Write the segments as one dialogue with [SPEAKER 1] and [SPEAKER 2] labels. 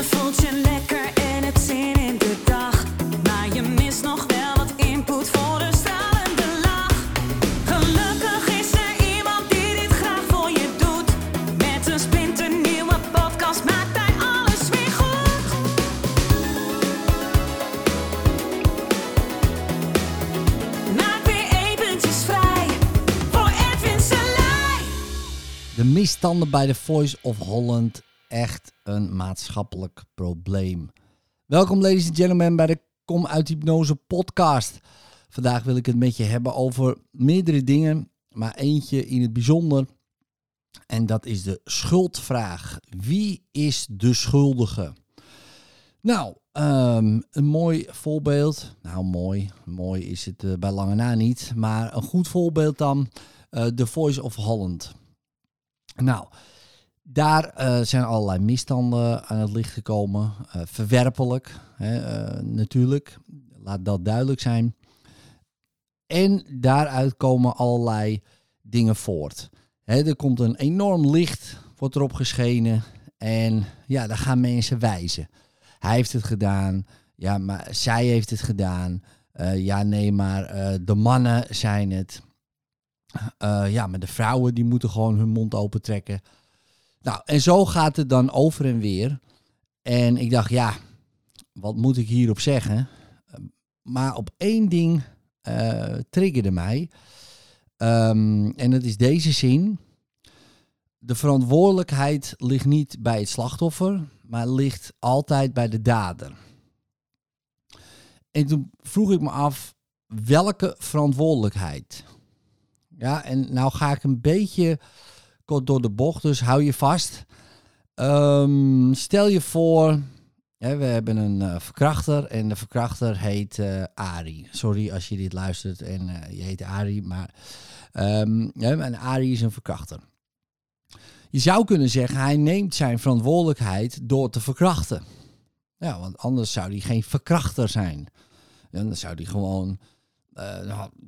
[SPEAKER 1] Je voelt je lekker en het zin in de dag. Maar je mist nog wel wat input voor de stralende lach. Gelukkig is er iemand die dit graag voor je doet. Met een splinternieuwe podcast maakt hij alles weer goed. Maak weer eventjes vrij voor Edwin Selij.
[SPEAKER 2] De misstanden bij de Voice of Holland echt een maatschappelijk probleem. Welkom ladies and gentlemen bij de Kom uit Hypnose podcast. Vandaag wil ik het met je hebben over meerdere dingen, maar eentje in het bijzonder. En dat is de schuldvraag. Wie is de schuldige? Nou, ehm, een mooi voorbeeld. Nou, mooi. Mooi is het eh, bij lange na niet. Maar een goed voorbeeld dan. eh The Voice of Holland. Nou, daar eh, zijn allerlei misstanden aan het licht gekomen. Eh, verwerpelijk, hè, eh, natuurlijk. Laat dat duidelijk zijn. En daaruit komen allerlei dingen voort. Hè, er komt een enorm licht, wordt erop geschenen. En ja, daar gaan mensen wijzen. Hij heeft het gedaan. Ja, maar zij heeft het gedaan. Ja, nee, maar de mannen zijn het. Ja, maar de vrouwen die moeten gewoon hun mond open trekken. Nou, en zo gaat het dan over en weer. En ik dacht, ja, wat moet ik hierop zeggen? Eh, Maar op één ding eh, triggerde mij. Ehm, en dat is deze zin. De verantwoordelijkheid ligt niet bij het slachtoffer, maar ligt altijd bij de dader. En toen vroeg ik me af, welke verantwoordelijkheid? Ja, en nou ga ik een beetje kort door de bocht, dus hou je vast. Ehm, stel je voor, hè, we hebben een eh, verkrachter en de verkrachter heet eh Ari. Sorry als je dit luistert en eh, je heet Ari, maar ja, en Ari is een verkrachter. Je zou kunnen zeggen, hij neemt zijn verantwoordelijkheid door te verkrachten. Ja, want anders zou hij geen verkrachter zijn. Dan zou hij gewoon,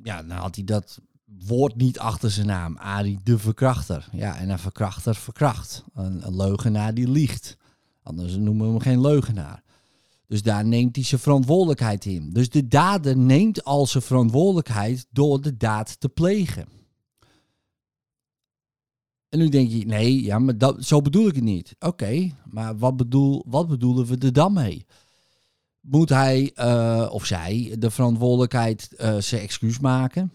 [SPEAKER 2] ja, dan had hij dat woord niet achter zijn naam. Arie de verkrachter. Ja, en een verkrachter verkracht. Een, leugenaar die liegt. Anders noemen we hem geen leugenaar. Dus daar neemt hij zijn verantwoordelijkheid in. Dus de dader neemt al zijn verantwoordelijkheid door de daad te plegen. En nu denk je, nee, ja, maar dat, zo bedoel ik het niet. Oké, maar wat, bedoel, wat bedoelen we er dan mee? Moet hij eh, of zij de verantwoordelijkheid eh, zijn excuus maken?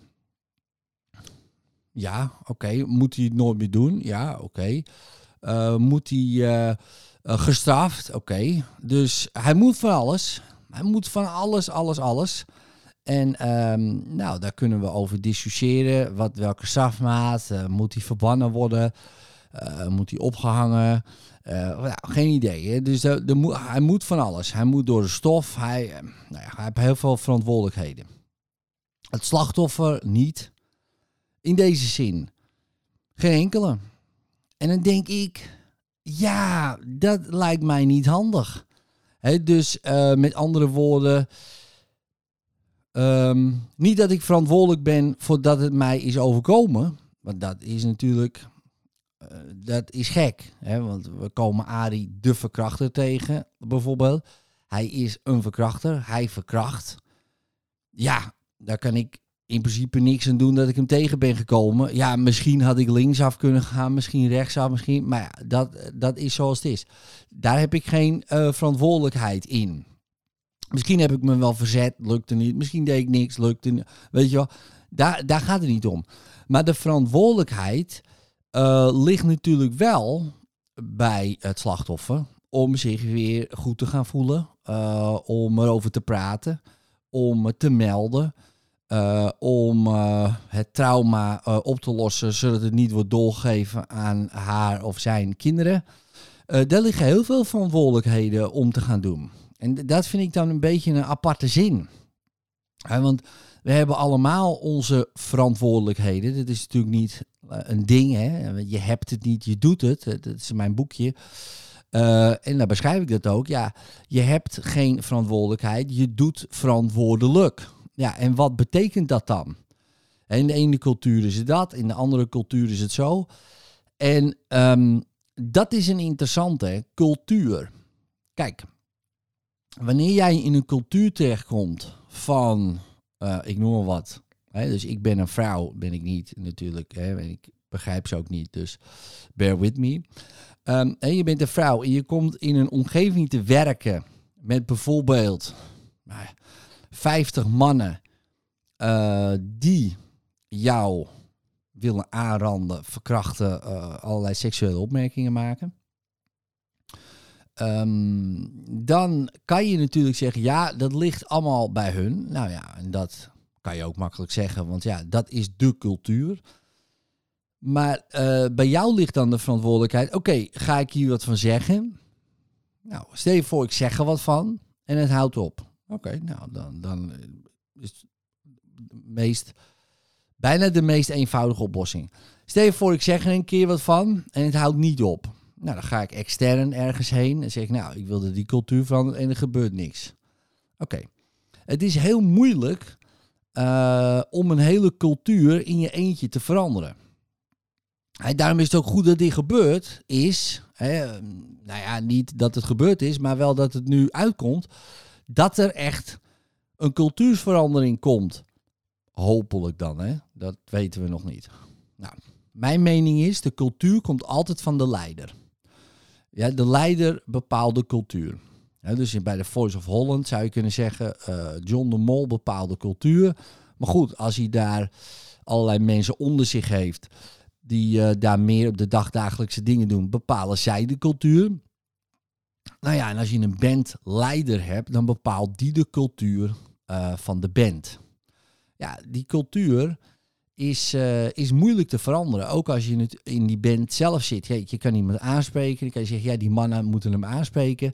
[SPEAKER 2] Ja, oké. Moet hij het nooit meer doen? Ja, oké. Eh, moet hij eh, eh, gestraft? Oké. Dus hij moet van alles. Hij moet van alles, alles, alles. En ehm, nou, daar kunnen we over discussiëren. Wat, welke strafmaat? Moet hij verbannen worden? Moet hij opgehangen? Geen idee. Dus er moet- hij moet van alles. Hij moet door de stof. Hij, nou ja, hij heeft heel veel verantwoordelijkheden. Het slachtoffer niet. In deze zin. Geen enkele. En dan denk ik, ja, dat lijkt mij niet handig. Dus eh, met andere woorden, ehm, niet dat ik verantwoordelijk ben voor dat het mij is overkomen. Want dat is natuurlijk, eh, dat is gek. Want we komen Arie de verkrachter tegen, bijvoorbeeld. Hij is een verkrachter, hij verkracht. Ja, daar kan ik in principe niks aan doen dat ik hem tegen ben gekomen. Ja, misschien had ik linksaf kunnen gaan, misschien rechtsaf, misschien. Maar ja, dat, dat is zoals het is. Daar heb ik geen eh, verantwoordelijkheid in. Misschien heb ik me wel verzet, lukte niet. Misschien deed ik niks, lukte niet. Weet je wel, daar, daar gaat het niet om. Maar de verantwoordelijkheid eh, ligt natuurlijk wel bij het slachtoffer om zich weer goed te gaan voelen, eh, om erover te praten, om te melden, eh, om eh, het trauma eh, op te lossen zodat het niet wordt doorgegeven aan haar of zijn kinderen. Daar liggen heel veel verantwoordelijkheden om te gaan doen. En dat vind ik dan een beetje een aparte zin. Want we hebben allemaal onze verantwoordelijkheden. Dat is natuurlijk niet een ding. Hè? Je hebt het niet, je doet het. Dat is mijn boekje. En daar beschrijf ik dat ook. Ja, je hebt geen verantwoordelijkheid, je doet verantwoordelijk. Ja, en wat betekent dat dan? In de ene cultuur is het dat, in de andere cultuur is het zo. En ehm, dat is een interessante cultuur. Kijk, wanneer jij in een cultuur terechtkomt van, eh, ik noem maar wat. Hè, dus ik ben een vrouw, ben ik niet natuurlijk. Hè, en ik begrijp ze ook niet, dus bear with me. Ehm, en je bent een vrouw en je komt in een omgeving te werken met bijvoorbeeld nou, 50 mannen eh, die jou willen aanranden, verkrachten, eh, allerlei seksuele opmerkingen maken. Ehm, dan kan je natuurlijk zeggen, ja, dat ligt allemaal bij hun. Nou ja, en dat kan je ook makkelijk zeggen, want ja, dat is de cultuur. Maar eh, bij jou ligt dan de verantwoordelijkheid, oké, ga ik hier wat van zeggen? Nou, stel je voor, ik zeg er wat van en het houdt op. Oké, nou, dan, dan is de meest, bijna de meest eenvoudige oplossing. Stel je voor, ik zeg er een keer wat van en het houdt niet op. Nou, dan ga ik extern ergens heen en zeg ik, nou, ik wilde die cultuur veranderen en er gebeurt niks. Oké. Het is heel moeilijk uh, om een hele cultuur in je eentje te veranderen. Daarom is het ook goed dat dit gebeurt, is, hè, nou ja, niet dat het gebeurd is, maar wel dat het nu uitkomt, dat er echt een cultuursverandering komt. Hopelijk dan, hè? dat weten we nog niet. Nou, mijn mening is, de cultuur komt altijd van de leider. Ja, de leider bepaalt de cultuur. dus bij de Voice of Holland zou je kunnen zeggen, uh, John de Mol bepaalt de cultuur. Maar goed, als hij daar allerlei mensen onder zich heeft die uh, daar meer op de dagdagelijkse dingen doen, bepalen zij de cultuur. Nou ja, en als je een bandleider hebt, dan bepaalt die de cultuur uh, van de band. Ja, die cultuur is, uh, is moeilijk te veranderen. Ook als je in die band zelf zit. Ja, je kan iemand aanspreken. Dan kan je zeggen, ja, die mannen moeten hem aanspreken.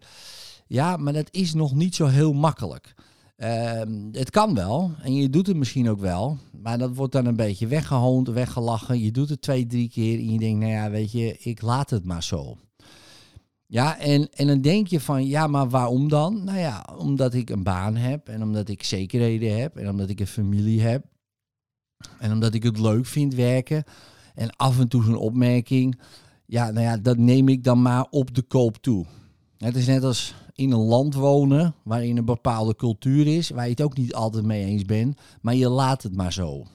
[SPEAKER 2] Ja, maar dat is nog niet zo heel makkelijk. Uh, het kan wel en je doet het misschien ook wel, maar dat wordt dan een beetje weggehoond, weggelachen. Je doet het twee, drie keer en je denkt, nou ja, weet je, ik laat het maar zo. Ja, en, en dan denk je van, ja, maar waarom dan? Nou ja, omdat ik een baan heb en omdat ik zekerheden heb en omdat ik een familie heb. En omdat ik het leuk vind werken. En af en toe zo'n opmerking. Ja, nou ja, dat neem ik dan maar op de koop toe. Het is net als in een land wonen waarin een bepaalde cultuur is, waar je het ook niet altijd mee eens bent, maar je laat het maar zo.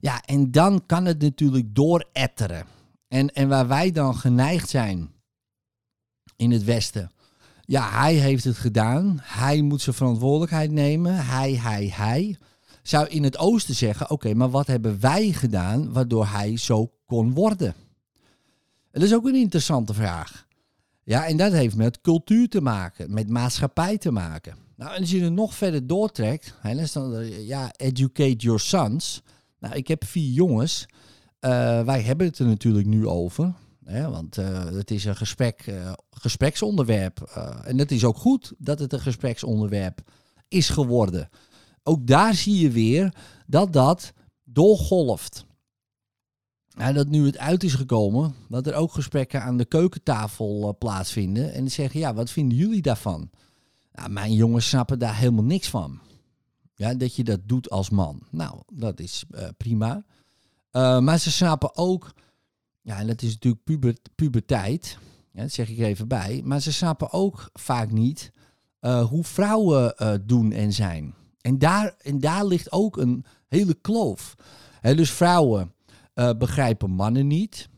[SPEAKER 2] Ja, en dan kan het natuurlijk dooretteren. En, en waar wij dan geneigd zijn in het Westen. Ja, hij heeft het gedaan. Hij moet zijn verantwoordelijkheid nemen. Hij, hij, hij. Zou in het Oosten zeggen: oké, maar wat hebben wij gedaan waardoor hij zo kon worden? Dat is ook een interessante vraag. Ja, en dat heeft met cultuur te maken, met maatschappij te maken. Nou, en als je het nog verder doortrekt, hè, dan, ja, educate your sons. Nou, ik heb vier jongens. Uh, wij hebben het er natuurlijk nu over. Want uh, het is een gesprek, uh, gespreksonderwerp. en het is ook goed dat het een gespreksonderwerp is geworden. Ook daar zie je weer dat dat doorgolft. En dat nu het uit is gekomen, dat er ook gesprekken aan de keukentafel plaatsvinden. En zeggen, ja, wat vinden jullie daarvan? Nou, mijn jongens snappen daar helemaal niks van. Ja, dat je dat doet als man. Nou, dat is prima. Maar ze snappen ook, ja, en dat is natuurlijk puber, puberteit, dat zeg ik even bij. Maar ze snappen ook vaak niet hoe vrouwen doen en zijn. En daar, en daar ligt ook een hele kloof. He, dus vrouwen uh, begrijpen mannen niet.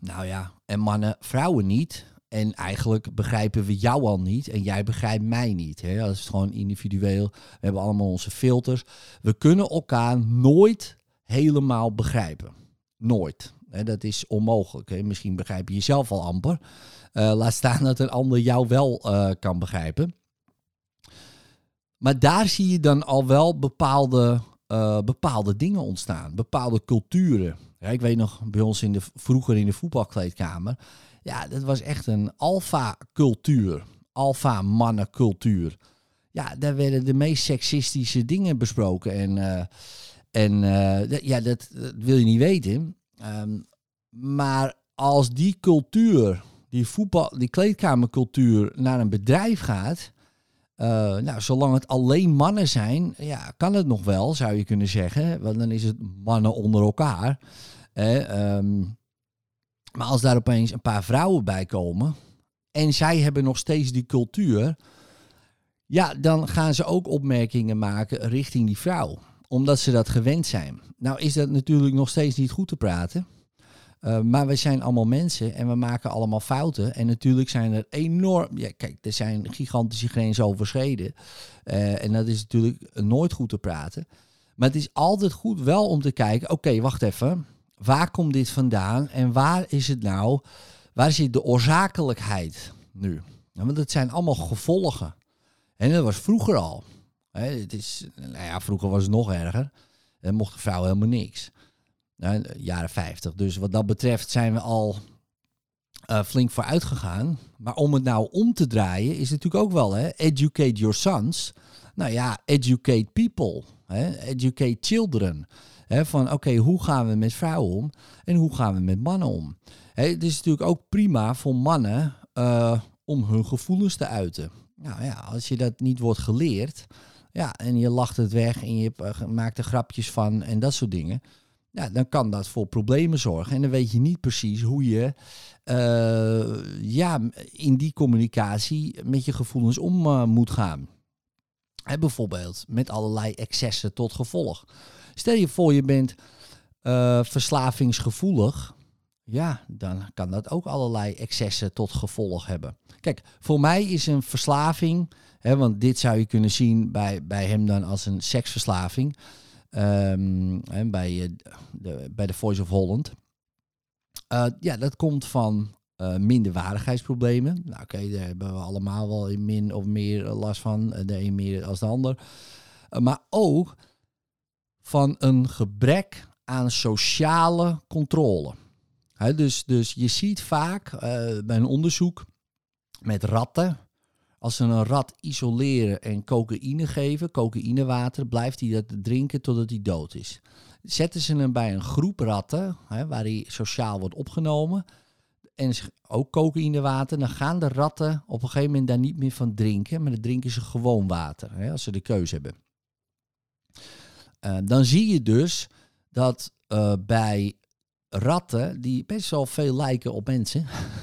[SPEAKER 2] Nou ja, en mannen vrouwen niet. En eigenlijk begrijpen we jou al niet en jij begrijpt mij niet. Dat is gewoon individueel. We hebben allemaal onze filters. We kunnen elkaar nooit helemaal begrijpen. Nooit. Dat is onmogelijk. Misschien begrijp je jezelf al amper. Uh, laat staan dat een ander jou wel uh, kan begrijpen. Maar daar zie je dan al wel bepaalde uh, bepaalde dingen ontstaan, bepaalde culturen. Ja, ik weet nog, bij ons in de, vroeger in de voetbalkleedkamer, ja, dat was echt een alfa-cultuur, alfa-mannencultuur. Ja, daar werden de meest seksistische dingen besproken. En, en ja, dat, dat, wil je niet weten. Um, maar als die cultuur, die voetbal, die kleedkamercultuur naar een bedrijf gaat, uh, nou, zolang het alleen mannen zijn, ja, kan het nog wel, zou je kunnen zeggen. Want dan is het mannen onder elkaar. Eh, um, maar als daar opeens een paar vrouwen bij komen, en zij hebben nog steeds die cultuur, ja, dan gaan ze ook opmerkingen maken richting die vrouw, omdat ze dat gewend zijn. Nou is dat natuurlijk nog steeds niet goed te praten. Uh, maar we zijn allemaal mensen en we maken allemaal fouten. En natuurlijk zijn er enorm. Ja, kijk, er zijn gigantische grenzen overschreden. Uh, en dat is natuurlijk nooit goed te praten. Maar het is altijd goed wel om te kijken: oké, wacht even. Waar komt dit vandaan en waar is het nou? Waar zit de oorzakelijkheid nu? Nou, want het zijn allemaal gevolgen. En dat was vroeger al. Het is, nou ja, vroeger was het nog erger. Dan mocht de vrouw helemaal niks. Nou, jaren 50. Dus wat dat betreft zijn we al uh, flink vooruit gegaan. Maar om het nou om te draaien is natuurlijk ook wel, hè, educate your sons. Nou ja, educate people. Educate children. Van oké, hoe gaan we met vrouwen om en hoe gaan we met mannen om? Het is natuurlijk ook prima voor mannen uh, om hun gevoelens te uiten. Nou ja, als je dat niet wordt geleerd, ja, en je lacht het weg en je uh, maakt er grapjes van en dat soort dingen ja, dan kan dat voor problemen zorgen. En dan weet je niet precies hoe je uh, ja, in die communicatie met je gevoelens om uh, moet gaan. Bijvoorbeeld met allerlei excessen tot gevolg. Stel je voor je bent verslavingsgevoelig. Ja, dan kan dat ook allerlei excessen tot gevolg hebben. Kijk, voor mij is een verslaving, want dit zou je kunnen zien bij, bij hem dan als een seksverslaving. Um, bij, uh, de, bij de Voice of Holland. Uh, ja, dat komt van uh, minderwaardigheidsproblemen. Nou, oké, daar hebben we allemaal wel in min of meer last van. De een meer als de ander. maar ook van een gebrek aan sociale controle. Dus, dus je ziet vaak bij een onderzoek met ratten als ze een rat isoleren en cocaïne geven, cocaïnewater, blijft hij dat drinken totdat hij dood is. Zetten ze hem bij een groep ratten, hè, waar hij sociaal wordt opgenomen, en ook cocaïnewater, dan gaan de ratten op een gegeven moment daar niet meer van drinken, maar dan drinken ze gewoon water, hè, als ze de keuze hebben. Uh, dan zie je dus dat uh, bij ratten, die best wel veel lijken op mensen,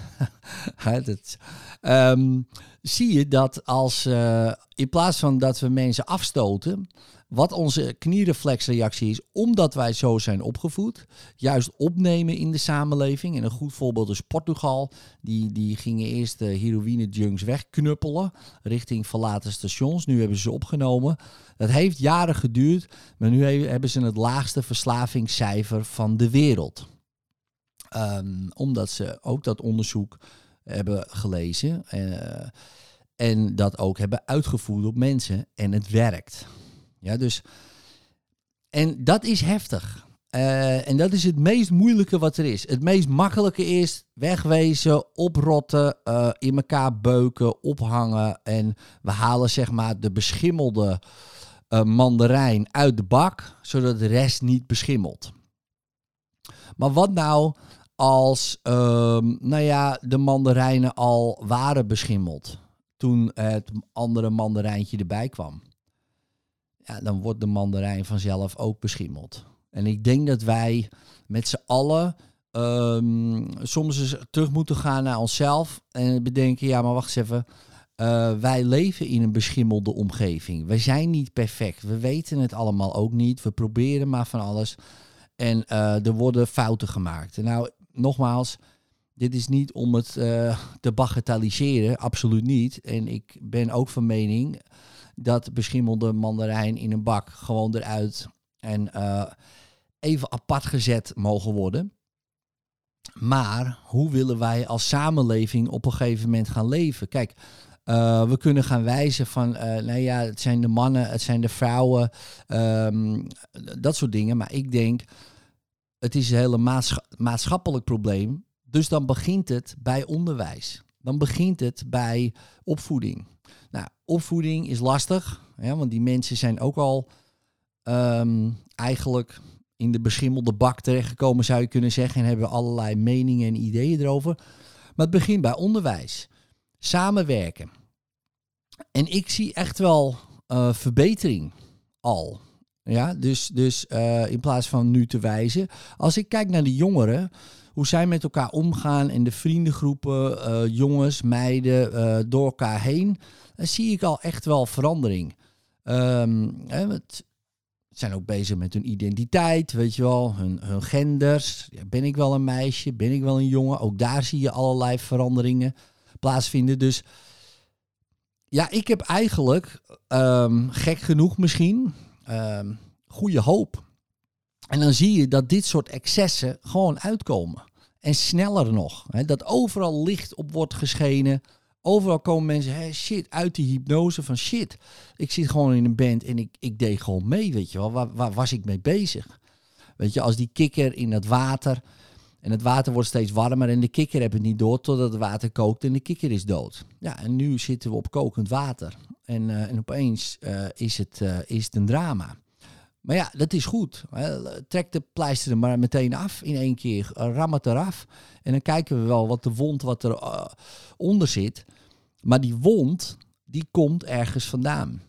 [SPEAKER 2] um, zie je dat als uh, in plaats van dat we mensen afstoten, wat onze knierreflexreactie is, omdat wij zo zijn opgevoed, juist opnemen in de samenleving. En een goed voorbeeld is Portugal. Die, die gingen eerst de heroïne-junks wegknuppelen richting verlaten stations. Nu hebben ze opgenomen. Dat heeft jaren geduurd, maar nu hebben ze het laagste verslavingscijfer van de wereld. Um, omdat ze ook dat onderzoek hebben gelezen. Uh, en dat ook hebben uitgevoerd op mensen. En het werkt. Ja, dus. En dat is heftig. Uh, en dat is het meest moeilijke wat er is. Het meest makkelijke is wegwezen, oprotten, uh, in elkaar beuken, ophangen. En we halen zeg maar de beschimmelde mandarijn uit de bak, zodat de rest niet beschimmelt. Maar wat nou als ehm, nou ja, de mandarijnen al waren beschimmeld toen het andere mandarijntje erbij kwam. Ja, dan wordt de mandarijn vanzelf ook beschimmeld. En ik denk dat wij met z'n allen um, soms eens terug moeten gaan naar onszelf en bedenken, ja, maar wacht eens even. Uh, wij leven in een beschimmelde omgeving. Wij zijn niet perfect. We weten het allemaal ook niet. We proberen maar van alles. En uh, er worden fouten gemaakt. Nou, nogmaals, dit is niet om het uh, te bagatelliseren, absoluut niet. En ik ben ook van mening dat beschimmelde mandarijn in een bak gewoon eruit en uh, even apart gezet mogen worden. Maar hoe willen wij als samenleving op een gegeven moment gaan leven? Kijk, uh, we kunnen gaan wijzen van, uh, nou ja, het zijn de mannen, het zijn de vrouwen, um, dat soort dingen. Maar ik denk, het is een hele maatscha maatschappelijk probleem. Dus dan begint het bij onderwijs. Dan begint het bij opvoeding. Nou, opvoeding is lastig, want die mensen zijn ook al um, eigenlijk in de beschimmelde bak terechtgekomen, zou je kunnen zeggen, en hebben allerlei meningen en ideeën erover. Maar het begint bij onderwijs. Samenwerken. En ik zie echt wel uh, verbetering al. Ja, dus, dus uh, in plaats van nu te wijzen. Als ik kijk naar de jongeren, hoe zij met elkaar omgaan in de vriendengroepen, eh, jongens, meiden, eh, door elkaar heen, dan zie ik al echt wel verandering. Ehm, hè, het zijn ook bezig met hun identiteit, weet je wel, hun, hun genders. Ben ik wel een meisje? Ben ik wel een jongen? Ook daar zie je allerlei veranderingen plaatsvinden. Dus ja, ik heb eigenlijk, ehm, gek genoeg misschien, ehm, goede hoop. En dan zie je dat dit soort excessen gewoon uitkomen. En sneller nog. Hè, dat overal licht op wordt geschenen. Overal komen mensen, hè, shit, uit die hypnose van shit. Ik zit gewoon in een band en ik, ik deed gewoon mee, weet je wel. Waar, waar was ik mee bezig? Weet je, als die kikker in het water... En het water wordt steeds warmer en de kikker heeft het niet door totdat het water kookt en de kikker is dood. Ja, en nu zitten we op kokend water. En, uh, en opeens uh, is, het, uh, is het een drama. Maar ja, dat is goed. Trek de pleister er maar meteen af in één keer. Ram het eraf. En dan kijken we wel wat de wond wat er onder zit. Maar die wond, die komt ergens vandaan.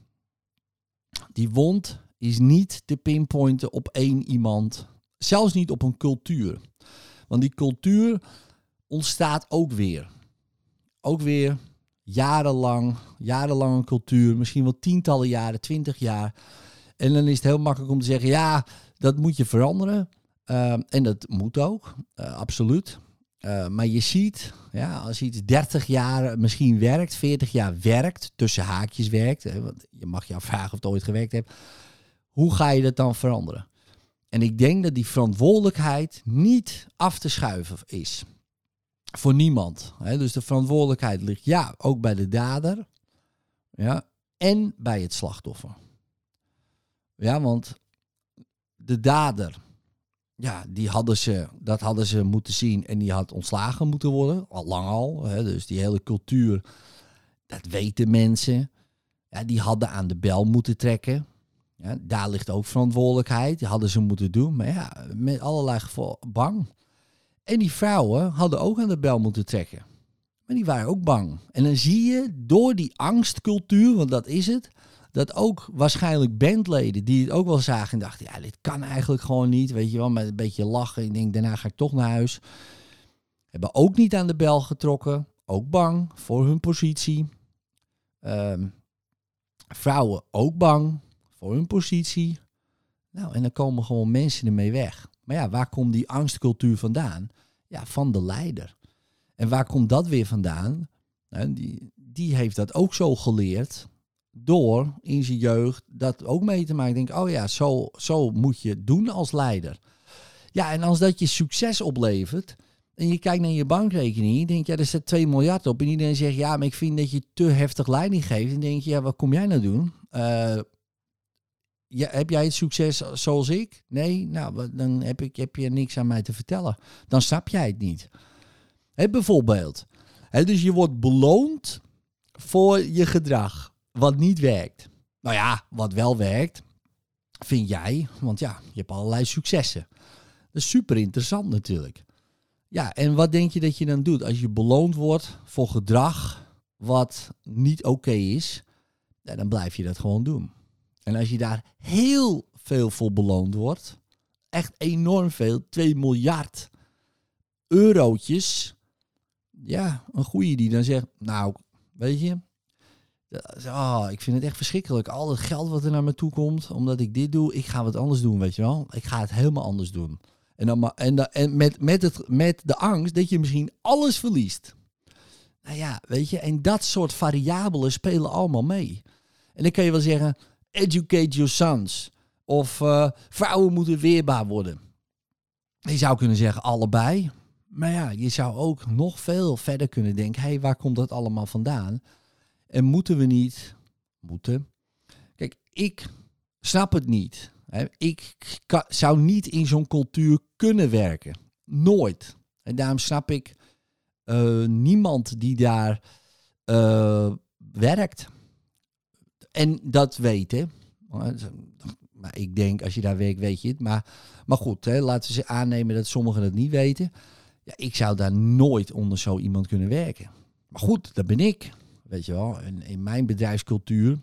[SPEAKER 2] Die wond is niet te pinpointen op één iemand. Zelfs niet op een cultuur. Want die cultuur ontstaat ook weer. Ook weer jarenlang, jarenlang een cultuur. Misschien wel tientallen jaren, twintig jaar en dan is het heel makkelijk om te zeggen, ja, dat moet je veranderen. Uh, en dat moet ook, uh, absoluut. Uh, maar je ziet, ja, als iets 30 jaar misschien werkt, 40 jaar werkt, tussen haakjes werkt, want je mag je afvragen of het ooit gewerkt heeft, hoe ga je dat dan veranderen? En ik denk dat die verantwoordelijkheid niet af te schuiven is. Voor niemand. Hè. Dus de verantwoordelijkheid ligt ja, ook bij de dader ja, en bij het slachtoffer. Ja, want de dader, ja, die hadden ze, dat hadden ze moeten zien en die had ontslagen moeten worden, al lang al. Hè, dus die hele cultuur, dat weten mensen. Ja, die hadden aan de bel moeten trekken. Daar ligt ook verantwoordelijkheid. Die hadden ze moeten doen. Maar ja, met allerlei geval bang. En die vrouwen hadden ook aan de bel moeten trekken. Maar die waren ook bang. En dan zie je door die angstcultuur, want dat is het, dat ook waarschijnlijk bandleden die het ook wel zagen en dachten, ja, dit kan eigenlijk gewoon niet, weet je wel, met een beetje lachen. Ik denk, daarna ga ik toch naar huis. Hebben ook niet aan de bel getrokken, ook bang voor hun positie. Um, vrouwen ook bang voor hun positie. Nou, en dan komen gewoon mensen ermee weg. Maar ja, waar komt die angstcultuur vandaan? Ja, van de leider. En waar komt dat weer vandaan? Nou, die, die heeft dat ook zo geleerd door in zijn jeugd dat ook mee te maken. Ik denk, oh ja, zo, zo moet je doen als leider. Ja, en als dat je succes oplevert en je kijkt naar je bankrekening, denk je, ja, er staat 2 miljard op. En iedereen zegt, ja, maar ik vind dat je te heftig leiding geeft. En denk je, ja, wat kom jij nou doen? Uh, ja, heb jij het succes zoals ik? Nee, nou, dan heb, ik, heb je niks aan mij te vertellen. Dan snap jij het niet. He, bijvoorbeeld. Dus je wordt beloond voor je gedrag wat niet werkt. Nou ja, wat wel werkt, vind jij, want ja, je hebt allerlei successen. Dat is super interessant natuurlijk. Ja, en wat denk je dat je dan doet als je beloond wordt voor gedrag wat niet oké is? Dan blijf je dat gewoon doen. En als je daar heel veel voor beloond wordt, echt enorm veel, 2 miljard eurotjes, ja, een goeie die dan zegt, nou, weet je, Oh, ik vind het echt verschrikkelijk. Al het geld wat er naar me toe komt, omdat ik dit doe, ik ga wat anders doen, weet je wel. Ik ga het helemaal anders doen. En, dan, en, dan, en met, met, het, met de angst dat je misschien alles verliest. Nou ja, weet je, en dat soort variabelen spelen allemaal mee. En dan kan je wel zeggen, educate your sons. Of uh, vrouwen moeten weerbaar worden. Je zou kunnen zeggen allebei. Maar ja, je zou ook nog veel verder kunnen denken, hé, hey, waar komt dat allemaal vandaan? En moeten we niet, moeten. Kijk, ik snap het niet. Ik zou niet in zo'n cultuur kunnen werken. Nooit. En daarom snap ik uh, niemand die daar uh, werkt. En dat weten. Maar ik denk, als je daar werkt, weet je het. Maar, maar goed, hè, laten we ze aannemen dat sommigen het niet weten. Ja, ik zou daar nooit onder zo iemand kunnen werken. Maar goed, dat ben ik. Weet je wel, en in mijn bedrijfscultuur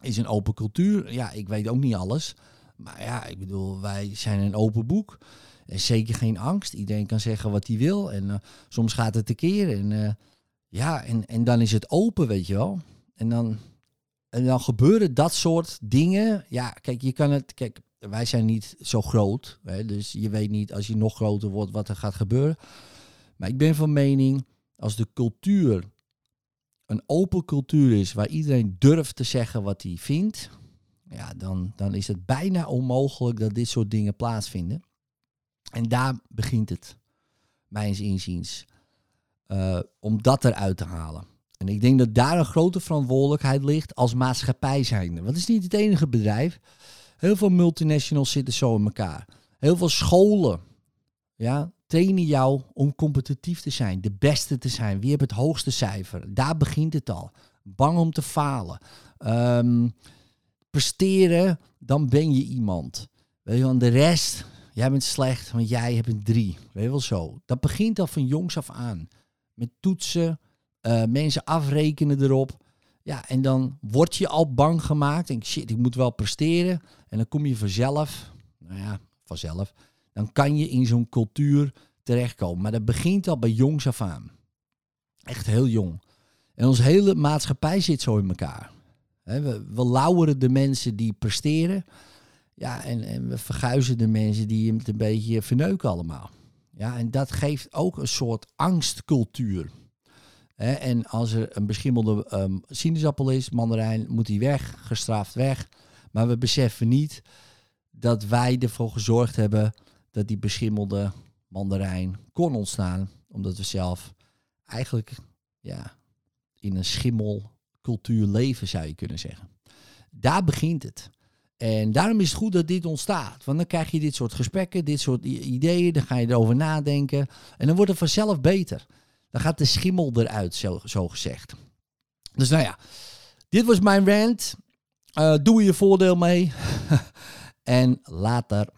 [SPEAKER 2] is een open cultuur. Ja, ik weet ook niet alles. Maar ja, ik bedoel, wij zijn een open boek. En zeker geen angst. Iedereen kan zeggen wat hij wil. En eh, soms gaat het tekeer. En eh, ja, en, en dan is het open, weet je wel. En dan, en dan gebeuren dat soort dingen. Ja, kijk, je kan het. Kijk, wij zijn niet zo groot. Hè, dus je weet niet als je nog groter wordt wat er gaat gebeuren. Maar ik ben van mening, als de cultuur een open cultuur is waar iedereen durft te zeggen wat hij vindt, ja, dan, dan is het bijna onmogelijk dat dit soort dingen plaatsvinden. En daar begint het, mijns inziens, uh, om dat eruit te halen. En ik denk dat daar een grote verantwoordelijkheid ligt als maatschappij zijnde. Want het is niet het enige bedrijf. Heel veel multinationals zitten zo in elkaar. Heel veel scholen ja, trainen jou om competitief te zijn, de beste te zijn. Wie heeft het hoogste cijfer? Daar begint het al. Bang om te falen. Um, presteren, dan ben je iemand. Weet je, de rest, jij bent slecht, want jij hebt een drie. Weet wel zo. Dat begint al van jongs af aan. Met toetsen, uh, mensen afrekenen erop. Ja, en dan word je al bang gemaakt. Denk, shit, ik moet wel presteren. En dan kom je vanzelf, nou ja, vanzelf. Dan kan je in zo'n cultuur terechtkomen. Maar dat begint al bij jongs af aan. Echt heel jong. En onze hele maatschappij zit zo in elkaar. we, we lauweren de mensen die presteren. Ja, en, en we verguizen de mensen die het een beetje verneuken allemaal. Ja, en dat geeft ook een soort angstcultuur. En als er een beschimmelde um, sinaasappel is, mandarijn, moet die weg, gestraft weg. Maar we beseffen niet dat wij ervoor gezorgd hebben dat die beschimmelde mandarijn kon ontstaan. Omdat we zelf eigenlijk ja, in een schimmelcultuur leven, zou je kunnen zeggen. Daar begint het. En daarom is het goed dat dit ontstaat. Want dan krijg je dit soort gesprekken, dit soort ideeën, dan ga je erover nadenken. En dan wordt het vanzelf beter. Dan gaat de schimmel eruit, zo, zo gezegd. Dus nou ja, dit was mijn rant. Uh, doe je voordeel mee. en later.